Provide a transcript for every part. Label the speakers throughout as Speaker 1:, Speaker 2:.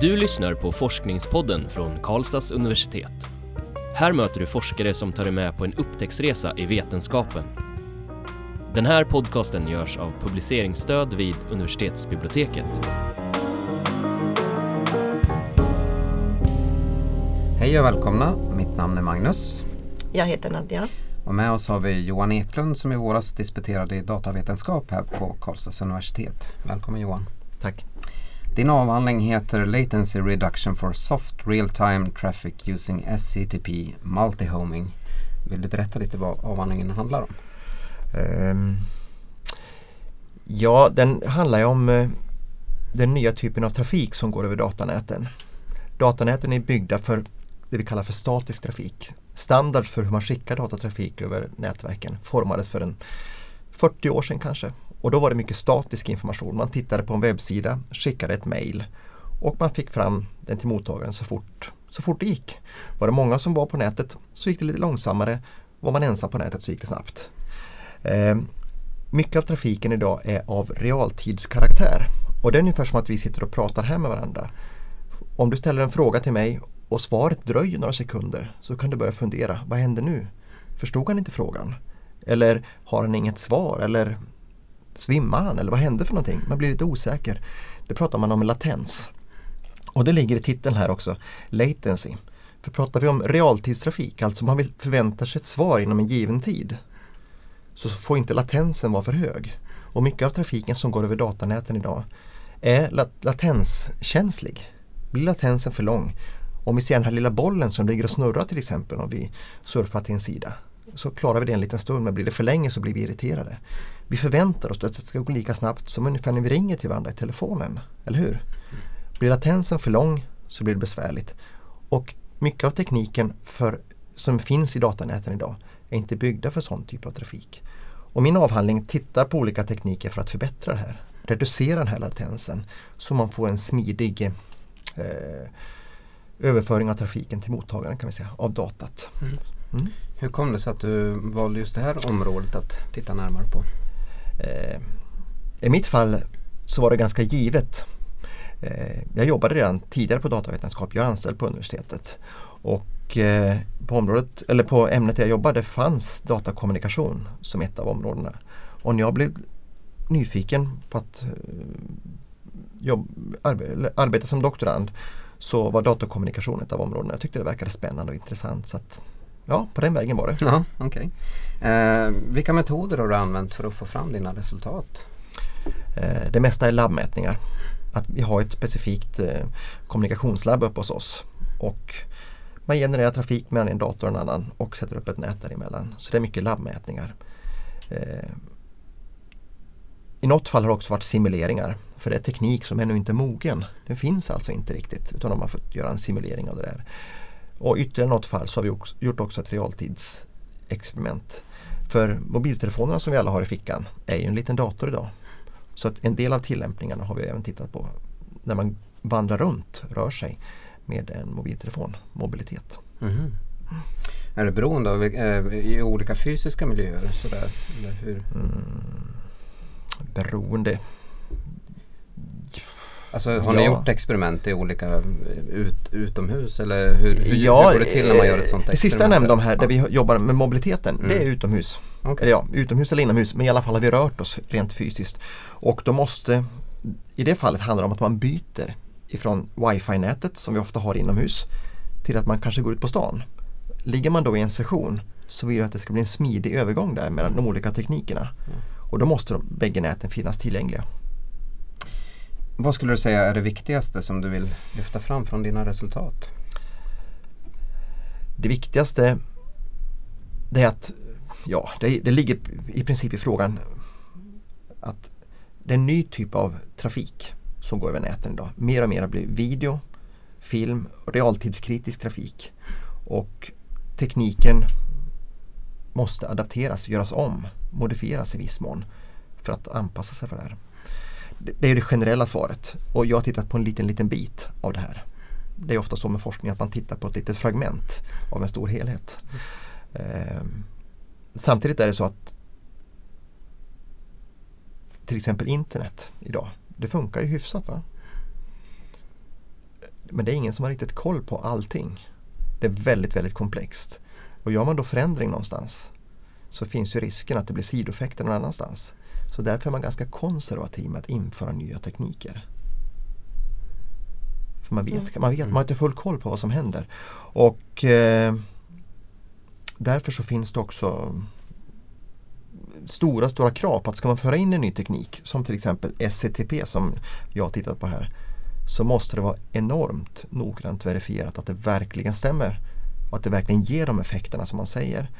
Speaker 1: Du lyssnar på Forskningspodden från Karlstads universitet. Här möter du forskare som tar dig med på en upptäcktsresa i vetenskapen. Den här podcasten görs av publiceringsstöd vid universitetsbiblioteket.
Speaker 2: Hej och välkomna, mitt namn är Magnus.
Speaker 3: Jag heter Nadja.
Speaker 2: Och med oss har vi Johan Eklund som i våras disputerade i datavetenskap här på Karlstads universitet. Välkommen Johan.
Speaker 4: Tack.
Speaker 2: Din avhandling heter Latency Reduction for Soft Real-Time Traffic Using SCTP Multihoming. Vill du berätta lite vad avhandlingen handlar om?
Speaker 4: Um, ja, den handlar ju om uh, den nya typen av trafik som går över datanäten. Datanäten är byggda för det vi kallar för statisk trafik. Standard för hur man skickar datatrafik över nätverken formades för en 40 år sedan kanske. Och då var det mycket statisk information. Man tittade på en webbsida, skickade ett mail och man fick fram den till mottagaren så fort, så fort det gick. Var det många som var på nätet så gick det lite långsammare. Var man ensam på nätet så gick det snabbt. Eh, mycket av trafiken idag är av realtidskaraktär. Och det är ungefär som att vi sitter och pratar här med varandra. Om du ställer en fråga till mig och svaret dröjer några sekunder så kan du börja fundera, vad händer nu? Förstod han inte frågan? Eller har han inget svar? Eller svimmar han? Eller vad hände för någonting? Man blir lite osäker. Det pratar man om latens. Och det ligger i titeln här också, latency. För pratar vi om realtidstrafik, alltså man vill förväntar sig ett svar inom en given tid, så får inte latensen vara för hög. Och mycket av trafiken som går över datanäten idag är latenskänslig. Blir latensen för lång om vi ser den här lilla bollen som ligger och snurrar till exempel om vi surfar till en sida så klarar vi det en liten stund men blir det för länge så blir vi irriterade. Vi förväntar oss att det ska gå lika snabbt som ungefär när vi ringer till varandra i telefonen, eller hur? Blir latensen för lång så blir det besvärligt. Och mycket av tekniken för, som finns i datanäten idag är inte byggda för sån typ av trafik. Och min avhandling tittar på olika tekniker för att förbättra det här. Reducera den här latensen så man får en smidig eh, överföring av trafiken till mottagaren kan vi säga, av datat. Mm.
Speaker 2: Mm. Hur kom det sig att du valde just det här området att titta närmare på?
Speaker 4: Eh, I mitt fall så var det ganska givet. Eh, jag jobbade redan tidigare på datavetenskap, jag är anställd på universitetet. Och eh, på, området, eller på ämnet jag jobbade fanns datakommunikation som ett av områdena. Och när jag blev nyfiken på att eh, jobb, arbe, arbeta som doktorand så var datakommunikation ett av områdena. Jag tyckte det verkade spännande och intressant. Så att, ja, på den vägen var det.
Speaker 2: Ja, okay. Eh, vilka metoder har du använt för att få fram dina resultat?
Speaker 4: Eh, det mesta är labbmätningar. Att vi har ett specifikt eh, kommunikationslabb uppe hos oss. Och man genererar trafik mellan en dator och en annan och sätter upp ett nät däremellan. Så det är mycket labbmätningar. Eh, I något fall har det också varit simuleringar för det är teknik som ännu inte är mogen. Den finns alltså inte riktigt utan de har fått göra en simulering av det där. Och ytterligare något fall så har vi också, gjort också ett realtidsexperiment. För mobiltelefonerna som vi alla har i fickan är ju en liten dator idag. Så att en del av tillämpningarna har vi även tittat på när man vandrar runt, rör sig med en mobiltelefon, mobilitet. Mm.
Speaker 2: Är det beroende av eh, i olika fysiska miljöer? Sådär, eller hur? Mm,
Speaker 4: beroende
Speaker 2: Alltså har ja. ni gjort experiment i olika ut, utomhus eller hur, hur, ja, hur går det till när man gör ett sånt experiment?
Speaker 4: Det sista jag nämnde om här, där vi jobbar med mobiliteten, mm. det är utomhus. Okay. Eller ja, utomhus eller inomhus, men i alla fall har vi rört oss rent fysiskt. Och då måste, i det fallet handlar det om att man byter ifrån wifi-nätet som vi ofta har inomhus till att man kanske går ut på stan. Ligger man då i en session så vill jag att det ska bli en smidig övergång där mellan de olika teknikerna. Mm. Och då måste de bägge näten finnas tillgängliga.
Speaker 2: Vad skulle du säga är det viktigaste som du vill lyfta fram från dina resultat?
Speaker 4: Det viktigaste det är att, ja, det, det ligger i princip i frågan att det är en ny typ av trafik som går över näten idag. Mer och mer blir video, film och realtidskritisk trafik. Och tekniken måste adapteras, göras om, modifieras i viss mån för att anpassa sig för det här. Det är det generella svaret och jag har tittat på en liten, liten bit av det här. Det är ofta så med forskning att man tittar på ett litet fragment av en stor helhet. Mm. samtidigt är det så att till exempel internet idag, det funkar ju hyfsat. va? Men det är ingen som har riktigt koll på allting. Det är väldigt, väldigt komplext. Och gör man då förändring någonstans så finns ju risken att det blir sidoeffekter någon annanstans. Så därför är man ganska konservativ med att införa nya tekniker. För man vet,
Speaker 2: Mm.
Speaker 4: man, vet man har inte full koll på vad som händer. Och eh, därför så finns det också stora, stora krav på att ska man föra in en ny teknik som till exempel SCTP som jag har tittat på här så måste det vara enormt noggrant verifierat att det verkligen stämmer och att det verkligen ger de effekterna som man säger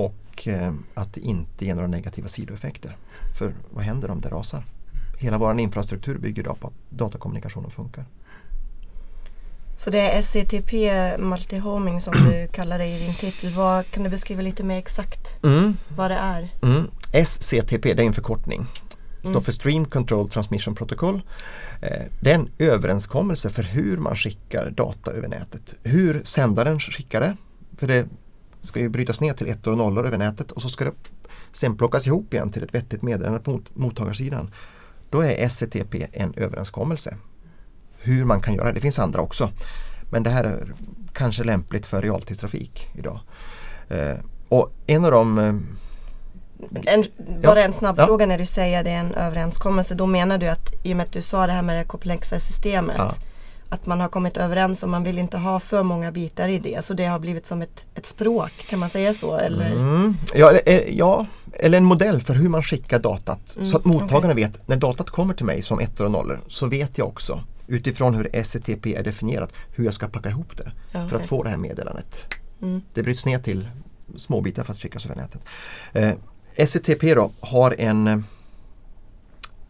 Speaker 4: och eh, att det inte ger några negativa sidoeffekter. För vad händer om det rasar? Hela vår infrastruktur bygger idag på att datakommunikationen funkar.
Speaker 3: Så det är SCTP multihoming som du kallar det i din titel. Vad, kan du beskriva lite mer exakt
Speaker 4: Mm,
Speaker 3: vad det är?
Speaker 4: Mm. SCTP det är en förkortning. Står
Speaker 3: Mm.
Speaker 4: för Stream Control Transmission Protocol. Eh, Det är en överenskommelse för hur man skickar data över nätet. Hur sändaren skickar det. För det ska ju brytas ner till ettor och nollor över nätet och så ska det sen plockas ihop igen till ett vettigt meddelande på mot- mottagarsidan. Då är SCTP en överenskommelse. Hur man kan göra det. Det finns andra också. Men det här är kanske lämpligt för realtidstrafik idag. Eh, Och en av de eh,
Speaker 3: En, bara
Speaker 4: Ja.
Speaker 3: en snabb
Speaker 4: Ja.
Speaker 3: fråga när du säger det är en överenskommelse. Då menar du att i och med att du sa det här med det komplexa systemet.
Speaker 4: Ja.
Speaker 3: Att man har kommit överens och man vill inte ha för många bitar i det. Så det har blivit som ett, ett språk, kan man säga så? Eller?
Speaker 4: Mm. Ja, eller, eh, ja, eller en modell för hur man skickar datat.
Speaker 3: Mm,
Speaker 4: så att mottagarna vet, när datat kommer till mig som ettor och nollor så vet jag också utifrån hur SCTP är definierat hur jag ska packa ihop det
Speaker 3: Ja,
Speaker 4: för att få det här meddelandet.
Speaker 3: Mm.
Speaker 4: Det bryts ner till små bitar för att skickas över nätet. Eh, SCTP då har en, eh,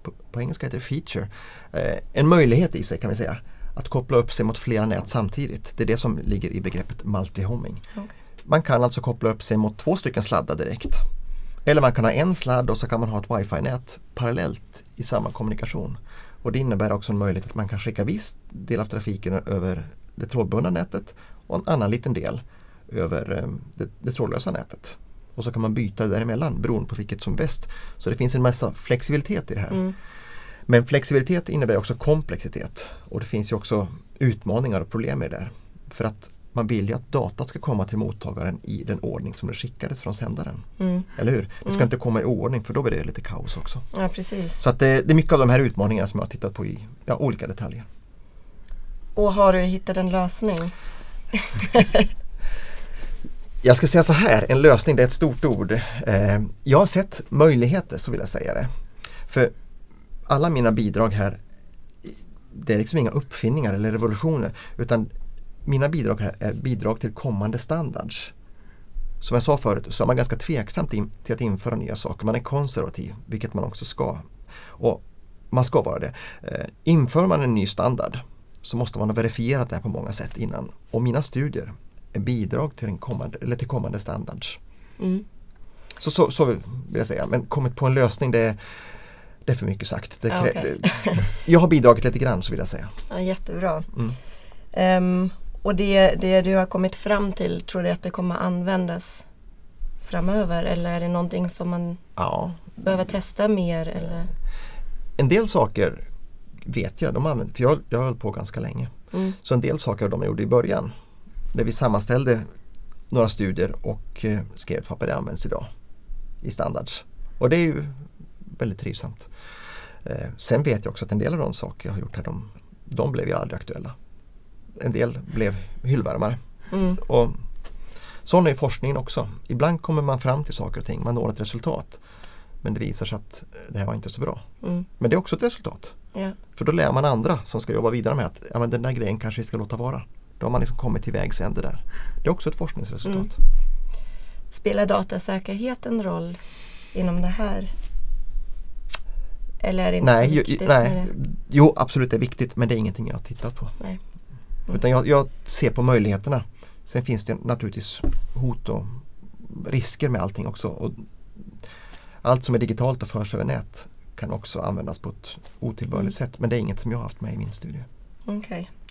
Speaker 4: på, på engelska heter det feature, eh, en möjlighet i sig kan vi säga att koppla upp sig mot flera nät samtidigt. Det är det som ligger i begreppet multihoming.
Speaker 3: Okej.
Speaker 4: Man kan alltså koppla upp sig mot två stycken sladdar direkt. Eller man kan ha en sladd och så kan man ha ett wifi-nät parallellt i samma kommunikation. Och det innebär också en möjlighet att man kan skicka viss del av trafiken över det trådbundna nätet och en annan liten del över eh, det, det trådlösa nätet. Och så kan man byta däremellan beroende på vilket som är bäst. Så det finns en massa flexibilitet i det här.
Speaker 3: Mm.
Speaker 4: Men flexibilitet innebär också komplexitet och det finns ju också utmaningar och problem med det där. För att man vill ju att datat ska komma till mottagaren i den ordning som det skickades från sändaren.
Speaker 3: Mm.
Speaker 4: Eller hur? Det ska
Speaker 3: Mm.
Speaker 4: inte komma i oordning för då blir det lite kaos också.
Speaker 3: Ja, precis.
Speaker 4: Så att det, det är mycket av de här utmaningarna som jag har tittat på i ja, olika detaljer.
Speaker 3: Och har du hittat en lösning?
Speaker 4: Jag ska säga så här, en lösning det är ett stort ord. Eh, jag har sett möjligheter, så vill jag säga det. För alla mina bidrag här, det är liksom inga uppfinningar eller revolutioner utan mina bidrag här är bidrag till kommande standards. Som jag sa förut så är man ganska tveksam till, till att införa nya saker. Man är konservativ, vilket man också ska. Och man ska vara det. Eh, inför man en ny standard så måste man ha verifierat det här på många sätt innan. Och mina studier är bidrag till, en kommande, eller till kommande standards.
Speaker 3: Mm.
Speaker 4: Så, så, så vill jag säga. Men kommit på en lösning det, det är för mycket sagt. Det,
Speaker 3: Ja, okej.
Speaker 4: jag har bidragit lite grann så vill jag säga.
Speaker 3: Ja, jättebra.
Speaker 4: Mm.
Speaker 3: Ehm, och det, det du har kommit fram till, tror du att det kommer användas framöver? Eller är det någonting som man
Speaker 4: Ja,
Speaker 3: behöver testa mer? Eller?
Speaker 4: en del saker vet jag, de använder, för jag, jag har hållit på ganska länge.
Speaker 3: Mm.
Speaker 4: Så en del saker de gjorde i början, när vi sammanställde några studier och eh, skrev ett papper, det används idag i standards. Och det är ju väldigt trivsamt. Eh, sen vet jag också att en del av de saker jag har gjort här, de, de blev ju aldrig aktuella. En del blev hyllvärmare.
Speaker 3: Mm.
Speaker 4: Och sån är forskningen också. Ibland kommer man fram till saker och ting, man når ett resultat. Men det visar sig att eh, det här var inte så bra.
Speaker 3: Mm.
Speaker 4: Men det är också ett resultat.
Speaker 3: Ja.
Speaker 4: För då lär man andra som ska jobba vidare med att ja, men den där grejen kanske vi ska låta vara. Då har man liksom kommit till vägs ände där. Det är också ett forskningsresultat.
Speaker 3: Mm. Spelar datasäkerhet en roll inom det här? Eller är det inte
Speaker 4: Nej,
Speaker 3: så viktigt?
Speaker 4: nej.
Speaker 3: med det?
Speaker 4: Jo, absolut det är viktigt men det är ingenting jag har tittat på.
Speaker 3: Nej. Mm.
Speaker 4: Utan jag, jag ser på möjligheterna. Sen finns det naturligtvis hot och risker med allting också. Och allt som är digitalt och förs över nät kan också användas på ett otillbörligt
Speaker 3: Mm.
Speaker 4: sätt. Men det är inget som jag har haft med i min studie.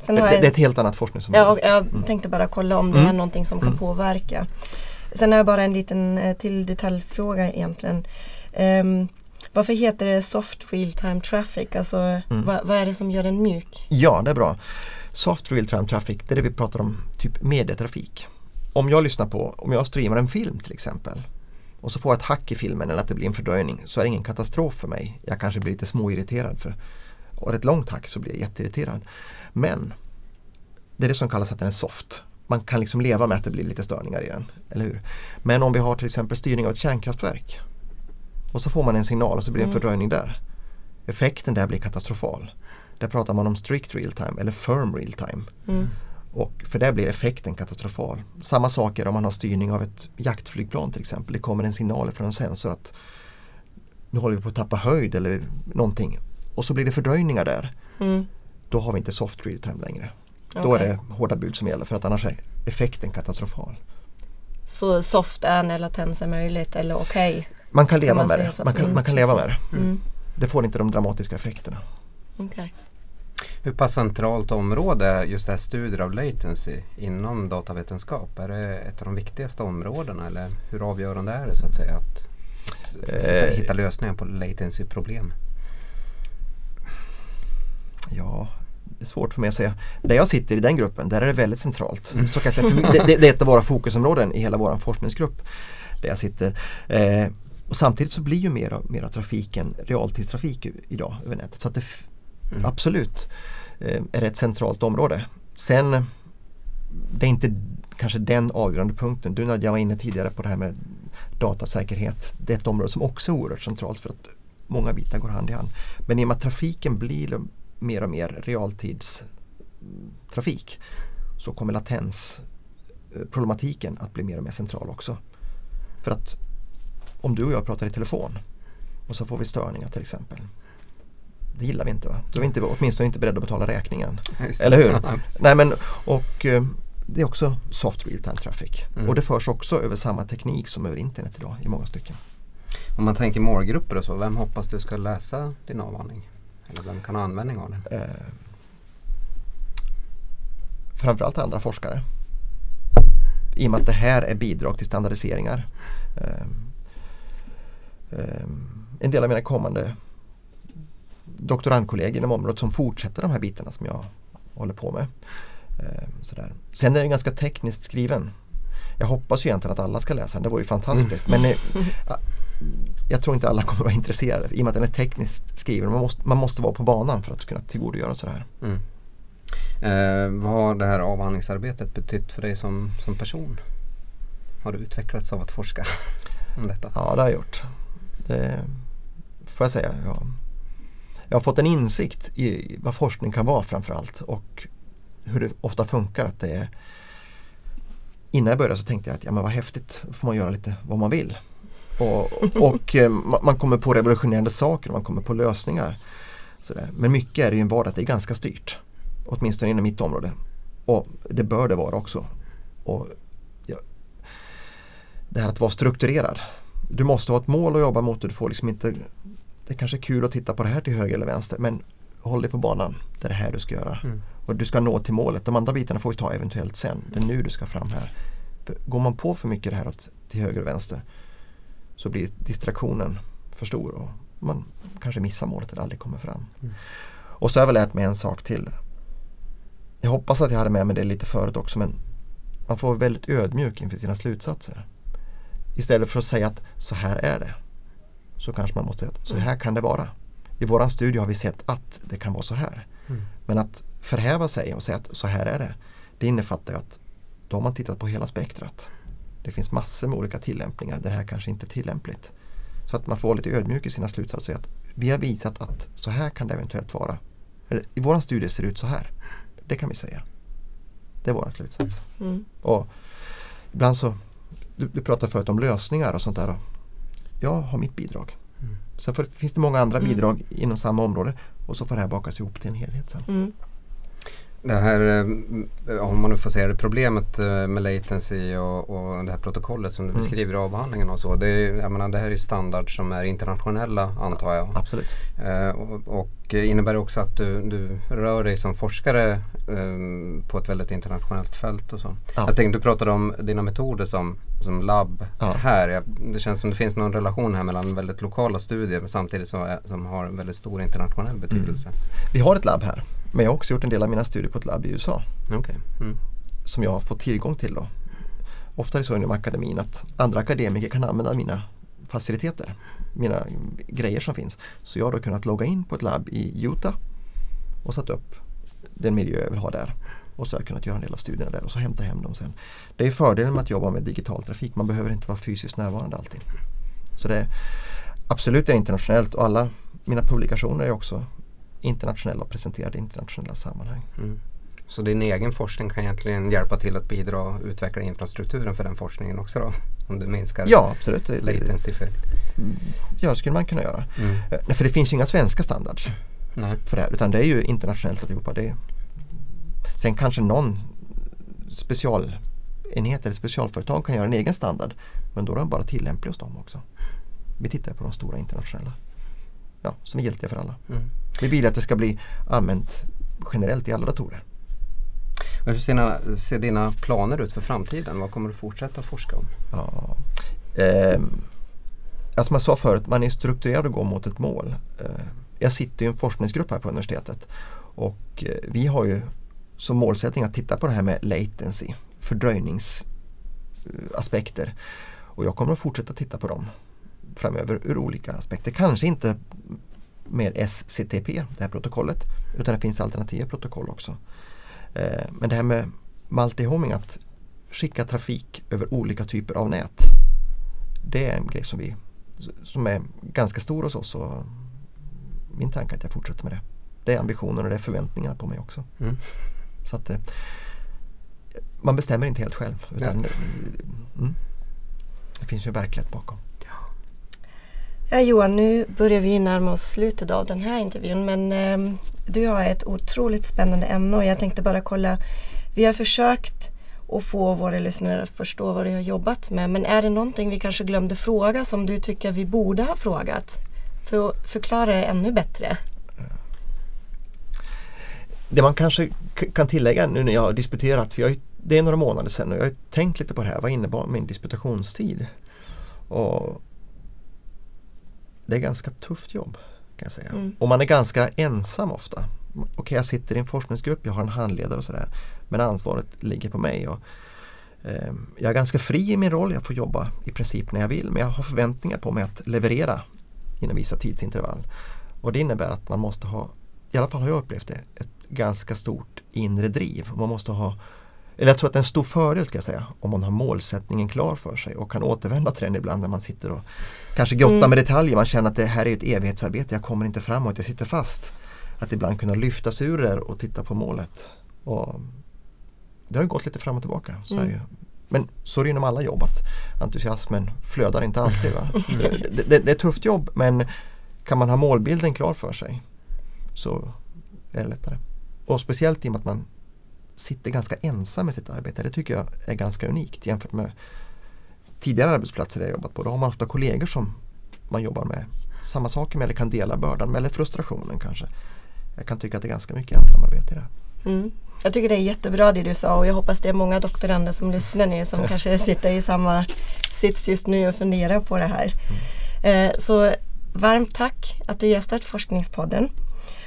Speaker 3: Sen
Speaker 4: Det, det, är ett helt annat forskningsområde.
Speaker 3: Ja, jag
Speaker 4: Mm.
Speaker 3: tänkte bara kolla om det
Speaker 4: Mm.
Speaker 3: är någonting som kan
Speaker 4: Mm.
Speaker 3: påverka. Sen har jag bara en liten eh, till detaljfråga egentligen. Ehm, Varför heter det soft real time traffic? Alltså
Speaker 4: Mm.
Speaker 3: vad, vad är det som gör den mjuk?
Speaker 4: Ja, det är bra. Soft real time traffic, det är det vi pratar om, typ medietrafik. Om jag lyssnar på, om jag streamar en film till exempel och så får jag ett hack i filmen eller att det blir en fördröjning så är det ingen katastrof för mig. Jag kanske blir lite småirriterad för och ett långt hack så blir jag jätteirriterad. Men det är det som kallas att den är soft. Man kan liksom leva med att det blir lite störningar i den, eller hur? Men om vi har till exempel styrning av ett kärnkraftverk och så får man en signal och så blir det en
Speaker 3: Mm.
Speaker 4: fördröjning där. Effekten där blir katastrofal. Där pratar man om strict real time eller firm real time.
Speaker 3: Mm.
Speaker 4: Och för det blir effekten katastrofal. Samma sak är om man har styrning av ett jaktflygplan till exempel. Det kommer en signal från en sensor att nu håller vi på att tappa höjd eller någonting. Och så blir det fördröjningar där.
Speaker 3: Mm.
Speaker 4: Då har vi inte soft real time längre. Då är det hårda bud som gäller för att annars är effekten katastrofal.
Speaker 3: Så soft är när latens är möjligt eller okej?
Speaker 4: Man kan leva
Speaker 3: man
Speaker 4: med det. Man kan,
Speaker 3: Mm,
Speaker 4: man kan leva med det.
Speaker 3: Mm.
Speaker 4: Det får inte de dramatiska effekterna.
Speaker 3: Okej.
Speaker 2: Hur pass centralt område är just det här studier av latency inom datavetenskap? Är det ett av de viktigaste områdena eller hur avgörande är det så att säga att, att hitta,
Speaker 4: Eh.
Speaker 2: hitta lösningar på latency-problem?
Speaker 4: Ja, det är svårt för mig att säga. Där jag sitter i den gruppen, där är det väldigt centralt. Så kan jag säga. Det, det är ett av våra fokusområden i hela vår forskningsgrupp. Där jag sitter. Eh, och samtidigt så blir ju mer av, mer av trafiken realtidstrafik idag över nätet. Så att det
Speaker 2: Mm.
Speaker 4: absolut eh, är ett centralt område. Sen, det är inte kanske den avgörande punkten. Du Nadja var inne tidigare på det här med datasäkerhet. Det är ett område som också är oerhört centralt för att många bitar går hand i hand. Men i och med att trafiken blir mer och mer realtidstrafik så kommer latensproblematiken att bli mer och mer central också. För att om du och jag pratar i telefon och så får vi störningar till exempel. Det gillar vi inte va? Då är vi inte, åtminstone inte beredda att betala räkningen. Eller hur?
Speaker 2: Ja.
Speaker 4: Nej men och eh, det är också soft real time traffic.
Speaker 2: Mm.
Speaker 4: Och det förs också över samma teknik som över internet idag i många stycken.
Speaker 2: Om man tänker målgrupper och så, vem hoppas du ska läsa din avhandling? Eller vem kan ha användning av den?
Speaker 4: Eh, framförallt andra forskare. I och med att det här är bidrag till standardiseringar. Eh, en del av mina kommande doktorandkollegor inom området som fortsätter de här bitarna som jag håller på med. Eh, sådär. Sen är den ganska tekniskt skriven. Jag hoppas ju egentligen att alla ska läsa den, det vore ju fantastiskt. Men eh, jag tror inte alla kommer vara intresserade i och med att den är tekniskt skriven. Man måste, man måste vara på banan för att kunna tillgodogöra sig det här.
Speaker 2: Mm. Eh, vad har det här avhandlingsarbetet betytt för dig som, som person? Har du utvecklats av att forska om detta?
Speaker 4: Ja, det har jag gjort. Det får jag säga. Ja. Jag har fått en insikt i vad forskning kan vara framförallt och hur det ofta funkar. Att det är, innan jag började så tänkte jag att ja, men vad häftigt, då får man göra lite vad man vill. Och, och eh, man kommer på revolutionerande saker, man kommer på lösningar. Sådär. Men mycket är det ju en vardag, det är ganska styrt. Åtminstone inom mitt område. Och det bör det vara också. Och ja, det här att vara strukturerad. Du måste ha ett mål att jobba mot och du får liksom inte Det är kanske är kul att titta på det här till höger eller vänster men håll dig på banan. Det är det här du ska göra.
Speaker 2: Mm.
Speaker 4: Och du ska nå till målet. De andra bitarna får vi ta eventuellt sen. Det är nu du ska fram här. För går man på för mycket det här åt, till höger och vänster så blir distraktionen för stor och man kanske missar målet eller aldrig kommer fram.
Speaker 2: Mm.
Speaker 4: Och så har jag väl lärt mig en sak till. Jag hoppas att jag hade med mig det lite förut också men man får vara väldigt ödmjuk inför sina slutsatser. Istället för att säga att så här är det. Så kanske man måste säga att så här kan det vara. I våran studie har vi sett att det kan vara så här.
Speaker 2: Mm.
Speaker 4: Men att förhäva sig och säga att så här är det. Det innefattar att då har man tittat på hela spektrat. Det finns massor med olika tillämpningar där det här kanske inte är tillämpligt. Så att man får vara lite ödmjuk i sina slutsatser och säga att vi har visat att så här kan det eventuellt vara. Eller, I våran studie ser det ut så här. Det kan vi säga. Det är våran slutsats.
Speaker 3: Mm.
Speaker 4: Och ibland så, du, du pratade förut om lösningar och sånt där. Jag har mitt bidrag.
Speaker 2: Mm.
Speaker 4: Sen får, finns det många andra
Speaker 3: Mm.
Speaker 4: bidrag inom samma område och så får det här bakas ihop till en helhet sen.
Speaker 3: Mm.
Speaker 2: Det här, eh, om man nu får säga det, problemet eh, med latency och, och det här protokollet som du mm. beskriver i avhandlingen och så. Det, är, menar, det här är ju standard som är internationella antar jag.
Speaker 4: Absolut.
Speaker 2: Eh, och, och innebär det också att du, du rör dig som forskare eh, på ett väldigt internationellt fält och så. Ja. Jag tänkte du pratade om dina metoder som, som labb ja. här. Jag, det känns som det finns någon relation här mellan väldigt lokala studier men samtidigt som, som har en väldigt stor internationell betydelse. Mm.
Speaker 4: Vi har ett labb här men jag har också gjort en del av mina studier på ett labb i USA.
Speaker 2: Okay. Mm.
Speaker 4: Som jag har fått tillgång till då. Ofta är det så inom akademin att andra akademiker kan använda mina faciliteter, mina grejer som finns. Så jag har då kunnat logga in på ett labb i Utah och satt upp den miljö jag vill ha där. Och så har jag kunnat göra en del av studierna där och så hämta hem dem sen. Det är fördelen med att jobba med digital trafik, man behöver inte vara fysiskt närvarande alltid. Så det är absolut är internationellt och alla mina publikationer är också internationella och presenterade internationella sammanhang. Mm.
Speaker 2: Så din egen forskning kan egentligen hjälpa till att bidra och utveckla infrastrukturen för den forskningen också då? Om du minskar
Speaker 4: ja, absolut.
Speaker 2: latency effekt?
Speaker 4: Ja, skulle man kunna göra. Mm. Eh, för det finns ju inga svenska standards Nej. för det här utan det är ju internationellt alltihopa. Det är, sen kanske någon specialenhet eller specialföretag kan göra en egen standard men då är den bara tillämplig hos dem också. Vi tittar på de stora internationella ja, som är giltiga för alla. Mm. Vi vill att det ska bli använt generellt i alla datorer.
Speaker 2: hur ser dina, ser dina, planer ut för framtiden? Vad kommer du fortsätta forska om?
Speaker 4: Ja, eh, som jag sa förut, man är strukturerad och går mot ett mål. Eh, jag sitter i en forskningsgrupp här på universitetet och eh, vi har ju som målsättning att titta på det här med latency, fördröjningsaspekter. Och jag kommer att fortsätta titta på dem framöver ur olika aspekter. Kanske inte med SCTP, det här protokollet, utan det finns alternativa protokoll också. Eh, men det här med multihoming, att skicka trafik över olika typer av nät. Det är en grej som, vi, som är ganska stor hos oss och min tanke är att jag fortsätter med det. Det är ambitionen och det är förväntningarna på mig också. Mm. Så att eh, man bestämmer inte helt själv. Utan, mm, det finns ju en verklighet bakom.
Speaker 3: Ja, Johan, nu börjar vi närma oss slutet av den här intervjun men eh, du har ett otroligt spännande ämne och jag tänkte bara kolla. Vi har försökt att få våra lyssnare att förstå vad du har jobbat med men är det någonting vi kanske glömde fråga som du tycker vi borde ha frågat? För att förklara det ännu bättre.
Speaker 4: Det man kanske kan tillägga nu när jag har disputerat, jag, det är några månader sedan och jag har tänkt lite på det här, vad innebar min disputationstid? Och det är ganska tufft jobb. kan jag säga. Mm. Och man är ganska ensam ofta. Okej, okay, jag sitter i en forskningsgrupp, jag har en handledare och sådär. Men ansvaret ligger på mig. Och, eh, jag är ganska fri i min roll, jag får jobba i princip när jag vill. Men jag har förväntningar på mig att leverera inom vissa tidsintervall. Och det innebär att man måste ha, i alla fall har jag upplevt det, ett ganska stort inre driv. Man måste ha eller jag tror att det är en stor fördel ska jag säga om man har målsättningen klar för sig och kan återvända till den ibland när man sitter och kanske grottar mm. med detaljer. Man känner att det här är ett evighetsarbete, jag kommer inte framåt, jag sitter fast. Att ibland kunna lyfta sig ur det och titta på målet. Och det har ju gått lite fram och tillbaka. Så mm. är Men så är det inom alla jobb att entusiasmen flödar inte alltid. Va? det, det, det är ett tufft jobb men kan man ha målbilden klar för sig så är det lättare. Och speciellt i och med att man sitter ganska ensam med sitt arbete. Det tycker jag är ganska unikt jämfört med tidigare arbetsplatser jag jobbat på. Då har man ofta kollegor som man jobbar med samma saker med eller kan dela bördan med eller frustrationen kanske. Jag kan tycka att det är ganska mycket ensamarbete i det.
Speaker 3: Mm. Jag tycker det är jättebra det du sa och jag hoppas det är många doktorander som lyssnar nu som kanske sitter i samma sits just nu och funderar på det här. Mm. Eh, så varmt tack att du gästat Forskningspodden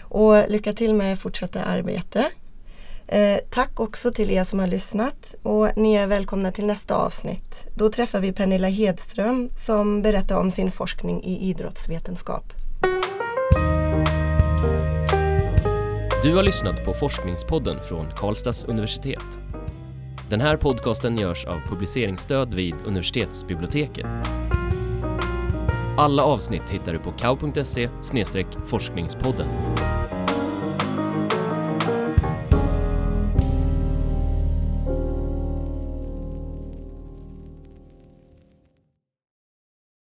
Speaker 3: och lycka till med fortsatta arbete. Eh, tack också till er som har lyssnat och ni är välkomna till nästa avsnitt. Då träffar vi Pernilla Hedström som berättar om sin forskning i idrottsvetenskap.
Speaker 1: Du har lyssnat på Forskningspodden från Karlstads universitet. Den här podcasten görs av publiceringsstöd vid universitetsbiblioteket. Alla avsnitt hittar du på kau.se forskningspodden.